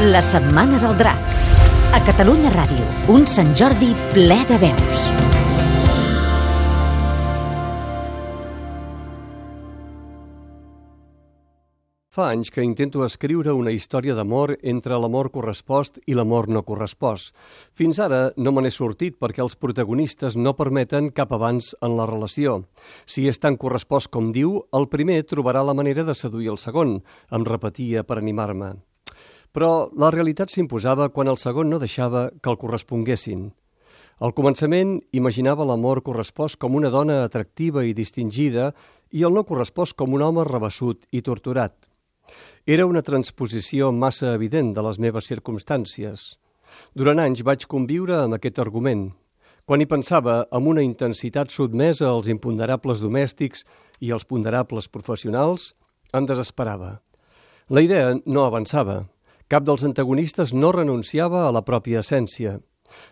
La Setmana del Drac. A Catalunya Ràdio, un Sant Jordi ple de veus. Fa anys que intento escriure una història d'amor entre l'amor correspost i l'amor no correspost. Fins ara no me n'he sortit perquè els protagonistes no permeten cap abans en la relació. Si és tan correspost com diu, el primer trobarà la manera de seduir el segon, em repetia per animar-me. Però la realitat s'imposava quan el segon no deixava que el corresponguessin. Al començament imaginava l'amor correspost com una dona atractiva i distingida i el no correspost com un home rebassut i torturat. Era una transposició massa evident de les meves circumstàncies. Durant anys vaig conviure amb aquest argument. Quan hi pensava amb una intensitat sotmesa als imponderables domèstics i als ponderables professionals, em desesperava. La idea no avançava. Cap dels antagonistes no renunciava a la pròpia essència.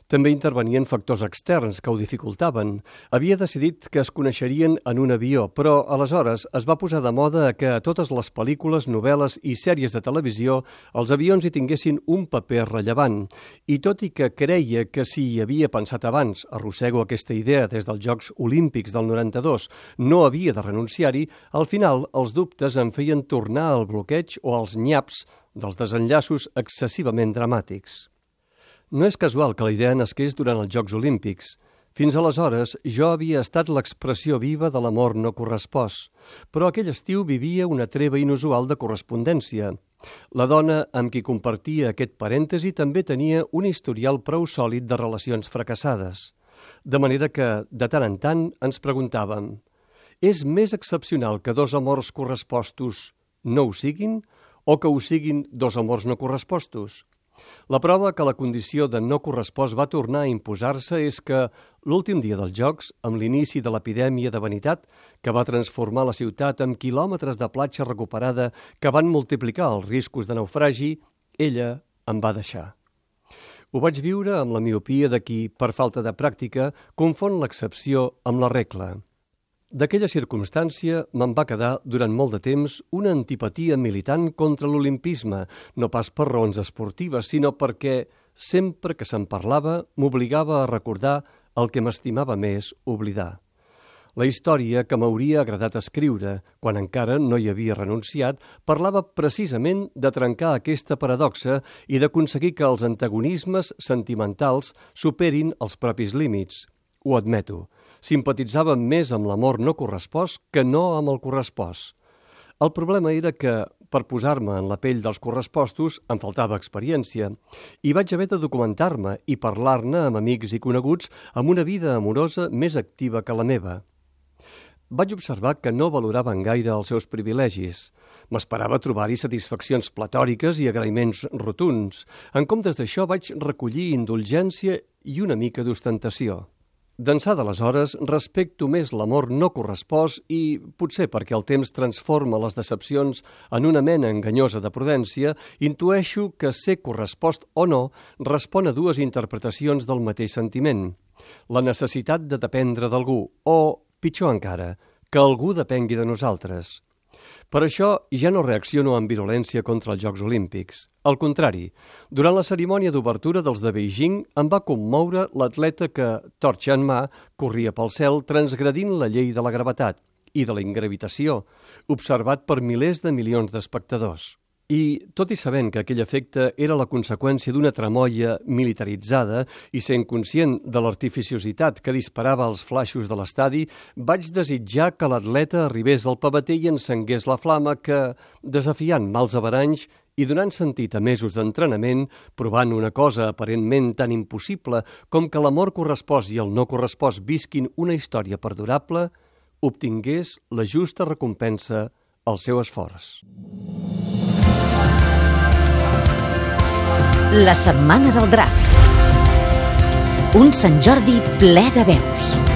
També intervenien factors externs que ho dificultaven. Havia decidit que es coneixerien en un avió, però aleshores es va posar de moda que a totes les pel·lícules, novel·les i sèries de televisió els avions hi tinguessin un paper rellevant. I tot i que creia que si hi havia pensat abans, arrossego aquesta idea des dels Jocs Olímpics del 92, no havia de renunciar-hi, al final els dubtes em feien tornar al bloqueig o als nyaps dels desenllaços excessivament dramàtics. No és casual que la idea nasqués durant els Jocs Olímpics. Fins aleshores jo havia estat l'expressió viva de l'amor no correspost, però aquell estiu vivia una treva inusual de correspondència. La dona amb qui compartia aquest parèntesi també tenia un historial prou sòlid de relacions fracassades. De manera que, de tant en tant, ens preguntàvem és més excepcional que dos amors correspostos no ho siguin o que ho siguin dos amors no correspostos? La prova que la condició de no correspost va tornar a imposar-se és que l'últim dia dels Jocs, amb l'inici de l'epidèmia de vanitat, que va transformar la ciutat en quilòmetres de platja recuperada que van multiplicar els riscos de naufragi, ella em va deixar. Ho vaig viure amb la miopia de qui, per falta de pràctica, confon l'excepció amb la regla. D'aquella circumstància me'n va quedar durant molt de temps una antipatia militant contra l'olimpisme, no pas per raons esportives, sinó perquè sempre que se'n parlava m'obligava a recordar el que m'estimava més oblidar. La història que m'hauria agradat escriure, quan encara no hi havia renunciat, parlava precisament de trencar aquesta paradoxa i d'aconseguir que els antagonismes sentimentals superin els propis límits. Ho admeto, simpatitzava més amb l'amor no correspost que no amb el correspost. El problema era que, per posar-me en la pell dels correspostos, em faltava experiència, i vaig haver de documentar-me i parlar-ne amb amics i coneguts amb una vida amorosa més activa que la meva. Vaig observar que no valoraven gaire els seus privilegis. M'esperava trobar-hi satisfaccions platòriques i agraïments rotuns. En comptes d'això vaig recollir indulgència i una mica d'ostentació. D'ençà d'aleshores respecto més l'amor no correspost i, potser perquè el temps transforma les decepcions en una mena enganyosa de prudència, intueixo que ser correspost o no respon a dues interpretacions del mateix sentiment. La necessitat de dependre d'algú o, pitjor encara, que algú depengui de nosaltres. Per això ja no reacciono amb virulència contra els Jocs Olímpics. Al contrari, durant la cerimònia d'obertura dels de Beijing em va commoure l'atleta que, torxa en mà, corria pel cel transgredint la llei de la gravetat i de la ingravitació, observat per milers de milions d'espectadors. I, tot i sabent que aquell efecte era la conseqüència d'una tramoia militaritzada i sent conscient de l'artificiositat que disparava els flaixos de l'estadi, vaig desitjar que l'atleta arribés al paveter i encengués la flama que, desafiant mals avaranys i donant sentit a mesos d'entrenament, provant una cosa aparentment tan impossible com que l'amor correspost i el no correspost visquin una història perdurable, obtingués la justa recompensa al seu esforç. La Setmana del Drac. Un Sant Jordi ple de veus.